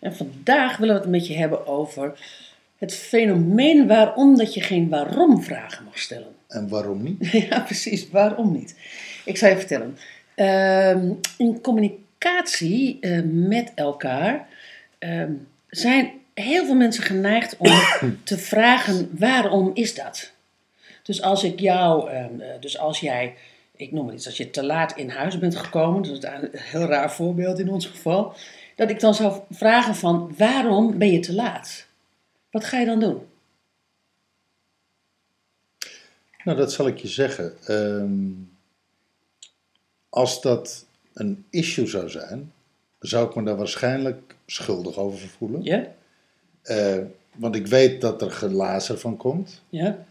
En vandaag willen we het met je hebben over het fenomeen waarom dat je geen waarom vragen mag stellen. En waarom niet? Ja, precies. Waarom niet? Ik zal je vertellen. Ehm, in communicatie eh, met elkaar ehm, zijn heel veel mensen geneigd om te vragen waarom is dat? Dus als ik jou, ehm, eh, dus als jij, ik noem het iets, als je te laat in huis bent gekomen, dat is een heel raar voorbeeld in ons geval, dat ik dan zou vragen van waarom ben je te laat? Wat ga je dan doen? Nou, dat zal ik je zeggen. Ehm, als dat een issue zou zijn, zou ik me daar waarschijnlijk schuldig over voelen. Ja? Eh, want ik weet dat er gelazer van komt. Ja?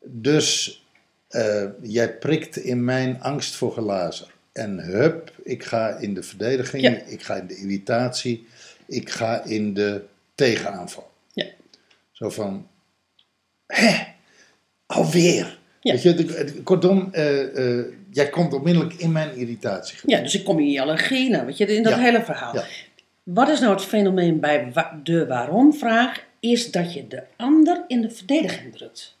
Dus eh, jij prikt in mijn angst voor gelazer. En hup, ik ga in de verdediging, Ja. ik ga in de irritatie, ik ga in de tegenaanval. Ja. Zo van, hè, alweer. Ja. Weet je, de- kortom, eh, eh, jij komt onmiddellijk in mijn irritatie. Ja, dus ik kom in je allergie, nou, weet je, in dat Ja. hele verhaal. Ja. Wat is nou het fenomeen bij wa- de waarom-vraag? Is dat je de ander in de verdediging drukt.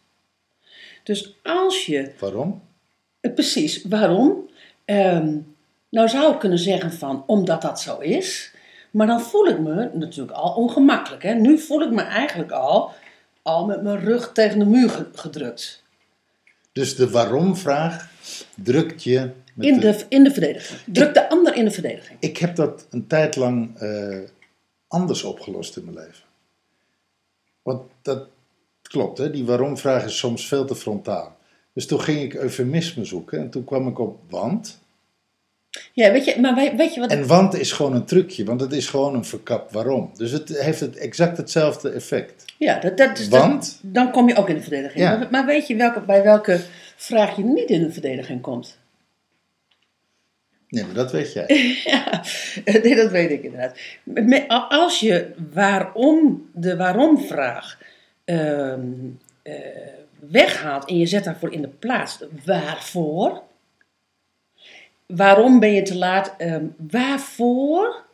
Dus als je, Waarom? eh, precies, waarom? Ehm, nou zou ik kunnen zeggen van, omdat dat zo is. Maar dan voel ik me natuurlijk al ongemakkelijk. Hè? Nu voel ik me eigenlijk al, al met mijn rug tegen de muur ge- gedrukt. Dus de waarom-vraag drukt je met In de, in de verdediging. Druk de ander in de verdediging. Ik heb dat een tijd lang eh, anders opgelost in mijn leven. Want dat klopt, hè? die waarom-vraag is soms veel te frontaal. Dus toen ging ik eufemisme zoeken en toen kwam ik op want. Ja, weet je, maar weet je wat... En want is gewoon een trucje, want het is gewoon een verkap waarom. Dus het heeft het exact hetzelfde effect. Ja, dat, dat is Want? dan kom je ook in de verdediging. Ja. Maar, maar weet je welke, bij welke vraag je niet in de verdediging komt? Nee, maar dat weet jij. ja, nee, dat weet ik inderdaad. Als je waarom, de waarom-vraag ehm, eh, weghaalt en je zet daarvoor in de plaats waarvoor. Waarom ben je te laat? Ehm, waarvoor?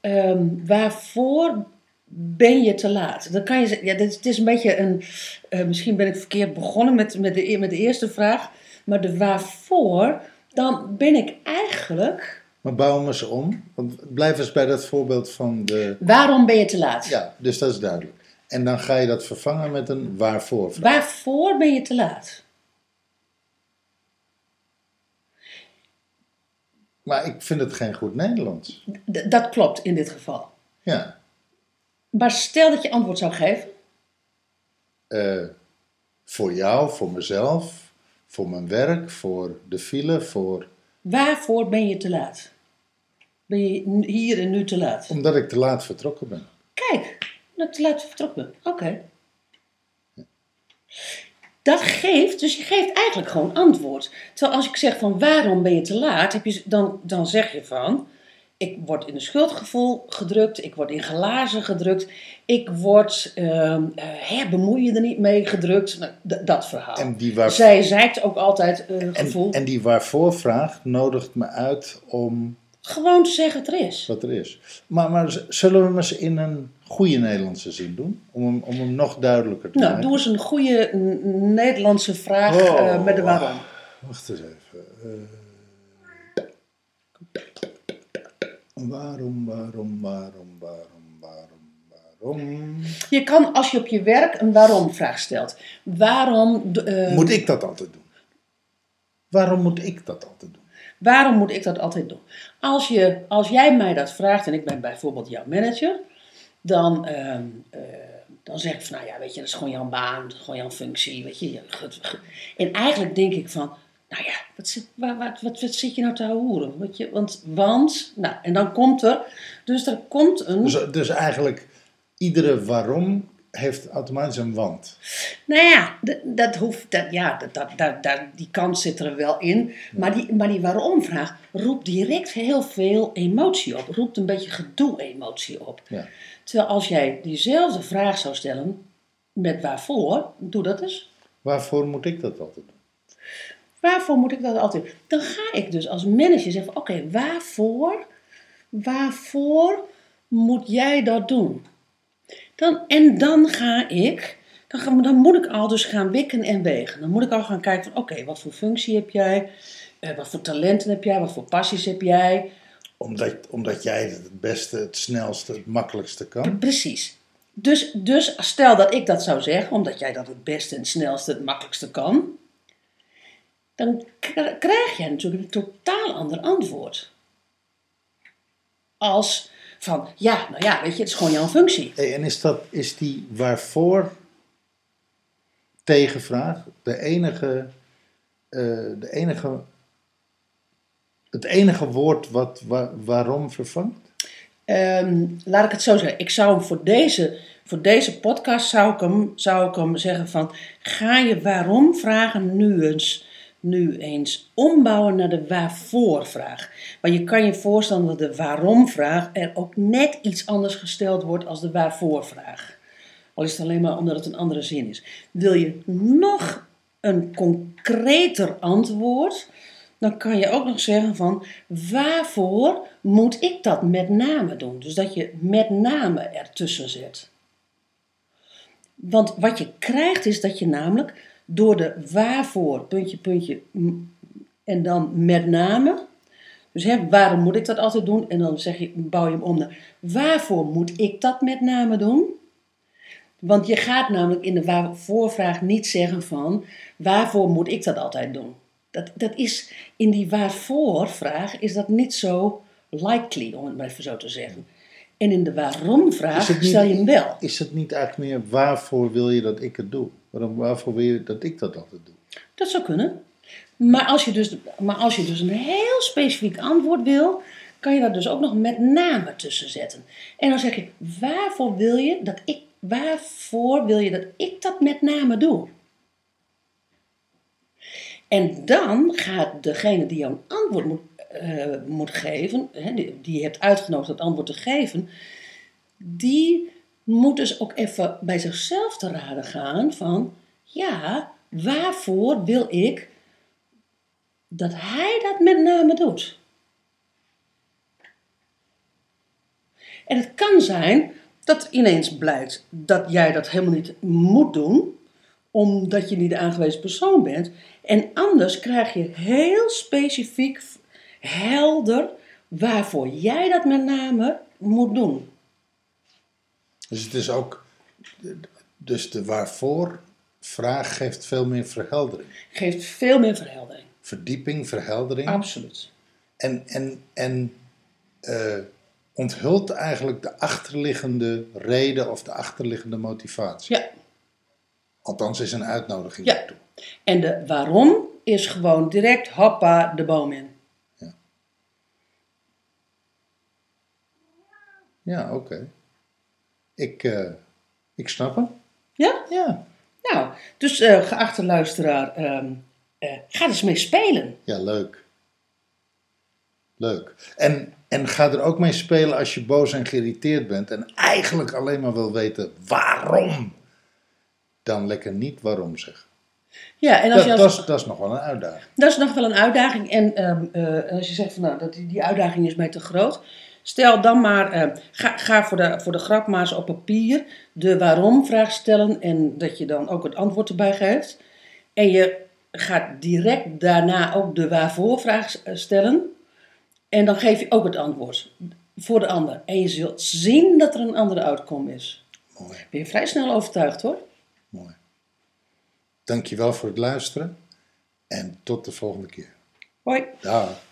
Ehm, waarvoor ben je te laat? Dan kan je zeggen, ja, dit, is- het is een beetje een. eh, misschien ben ik verkeerd begonnen met, met, de, e- met de eerste vraag. Maar de waarvoor, dan ben ik eigenlijk. Maar bouw hem eens om. Want blijf eens bij dat voorbeeld van de... Waarom ben je te laat? Ja, dus dat is duidelijk. En dan ga je dat vervangen met een waarvoor. vraag. Waarvoor ben je te laat? Maar ik vind het geen goed Nederlands. D- dat klopt in dit geval. Ja. Maar stel dat je antwoord zou geven. eh, voor jou, voor mezelf, voor mijn werk, voor de file, voor... Waarvoor ben je te laat? Ben je hier en nu te laat? Omdat ik te laat vertrokken ben. Kijk, dat te laat vertrokken. Oké. Dat geeft, dus je geeft eigenlijk gewoon antwoord. Terwijl als ik zeg van waarom ben je te laat, heb je, dan, dan zeg je van... Ik word in een schuldgevoel gedrukt, ik word in glazen gedrukt, ik word, bemoei je er niet mee gedrukt. Nou, dat verhaal. En die. Zij zeikt ook altijd en, gevoel. en die waarvoor vraag nodigt me uit om Gewoon te zeggen wat er is. wat er is. Maar, maar zullen we eens in een goede Nederlandse zin doen? Om hem, om hem nog duidelijker te Nou, maken. doe eens een goede Nederlandse vraag Oh, eh, met de waarom. Wacht eens even. Eh, waarom, waarom, waarom, waarom, waarom, waarom? Je kan als je op je werk een waarom-vraag stelt. Waarom, eh, Moet ik dat altijd doen? Waarom moet ik dat altijd doen? waarom moet ik dat altijd doen? Als, je, als jij mij dat vraagt en ik ben bijvoorbeeld jouw manager, dan, ehm, eh, dan zeg ik van, nou ja, weet je, dat is gewoon jouw baan, dat is gewoon jouw functie, weet je. En eigenlijk denk ik van, nou ja, wat zit, wat, wat, wat zit je nou te horen? Je? Want, want, nou, en dan komt er, dus er komt een... Dus, dus eigenlijk iedere waarom heeft automatisch een want. Nou ja, dat hoeft, dat, ja dat, dat, dat, dat- die kans zit er wel in. Maar die, maar die waarom-vraag roept direct heel veel emotie op. Roept een beetje gedoe-emotie op. Ja. Terwijl als jij diezelfde vraag zou stellen met waarvoor, doe dat eens. Waarvoor moet ik dat altijd doen? Waarvoor moet ik dat altijd? Dan ga ik dus als manager zeggen: oké, waarvoor, waarvoor moet jij dat doen? Dan, en dan ga ik, dan, ga, dan moet ik al dus gaan wikken en wegen. Dan moet ik al gaan kijken van oké, wat voor functie heb jij? Eh, wat voor talenten heb jij? Wat voor passies heb jij? Omdat, omdat jij het beste, het snelste, het makkelijkste kan. Precies. Dus, dus stel dat ik dat zou zeggen, omdat jij dat het beste, het snelste, het makkelijkste kan, dan krijg jij natuurlijk een totaal ander antwoord. Als van, ja, nou ja, weet je, het is gewoon jouw functie. Hey, en is, dat, is die waarvoor tegenvraag de enige, eh, de enige, het enige woord wat wa- waarom vervangt? Ehm, laat ik het zo zeggen. Ik zou hem voor deze, voor deze podcast zou ik hem, zou ik hem zeggen van... Ga je waarom vragen nu eens, nu eens ombouwen naar de waarvoor vraag. Want je kan je voorstellen dat de waarom vraag er ook net iets anders gesteld wordt als de waarvoor vraag. Al is het alleen maar omdat het een andere zin is. Wil je nog een concreter antwoord, dan kan je ook nog zeggen van waarvoor moet ik dat met name doen? Dus dat je met name ertussen zet. Want wat je krijgt is dat je namelijk door de waarvoor, puntje, puntje, en dan met name. Dus hè, waarom moet ik dat altijd doen? En dan zeg je, bouw je hem om naar waarvoor moet ik dat met name doen? Want je gaat namelijk in de waarvoorvraag niet zeggen van waarvoor moet ik dat altijd doen? Dat, dat is in die waarvoorvraag is dat niet zo likely, om het maar even zo te zeggen. En in de waarom-vraag stel je hem wel. Is het niet eigenlijk meer waarvoor wil je dat ik het doe? Waarom, waarvoor wil je dat ik dat altijd doe? Dat zou kunnen. Maar als, je dus, maar als je dus een heel specifiek antwoord wil, kan je daar dus ook nog met name tussen zetten. En dan zeg je, waarvoor wil je dat ik, waarvoor wil je dat ik dat met name doe? En dan gaat degene die jou een antwoord moet, eh, moet geven, hè, die, die je hebt uitgenodigd het antwoord te geven, die moet dus ook even bij zichzelf te raden gaan van, ja, waarvoor wil ik dat hij dat met name doet? En het kan zijn dat ineens blijkt dat jij dat helemaal niet moet doen, omdat je niet de aangewezen persoon bent. En anders krijg je heel specifiek, helder, waarvoor jij dat met name moet doen. Dus het is ook, dus de waarvoor vraag geeft veel meer verheldering. Geeft veel meer verheldering. Verdieping, verheldering. Absoluut. En, en, en eh, onthult eigenlijk de achterliggende reden of de achterliggende motivatie. Ja, Althans is een uitnodiging Ja. daartoe. en de waarom is gewoon direct hoppa de boom in. Ja, oké. Ik, eh, ik snap hem. Ja? Ja. Nou, dus eh, geachte luisteraar, ehm, eh, ga eens mee spelen. Ja, leuk. Leuk. En, en ga er ook mee spelen als je boos en geïrriteerd bent en eigenlijk alleen maar wil weten waarom. Dan lekker niet waarom zeggen. Ja, en als Dat, je dat, is, dat is nog wel een uitdaging. dat is nog wel een uitdaging. En ehm, eh, als je zegt van nou, dat die, die uitdaging is mij te groot. Stel dan maar, eh, ga, ga voor, de, voor de grap maar eens op papier de waarom-vraag stellen. En dat je dan ook het antwoord erbij geeft. En je gaat direct daarna ook de waarvoor-vraag eh, stellen. En dan geef je ook het antwoord voor de ander. En je zult zien dat er een andere outcome is. Mooi, Ben je vrij snel overtuigd hoor. mooi. Dankjewel voor het luisteren en tot de volgende keer. Hoi. Dag.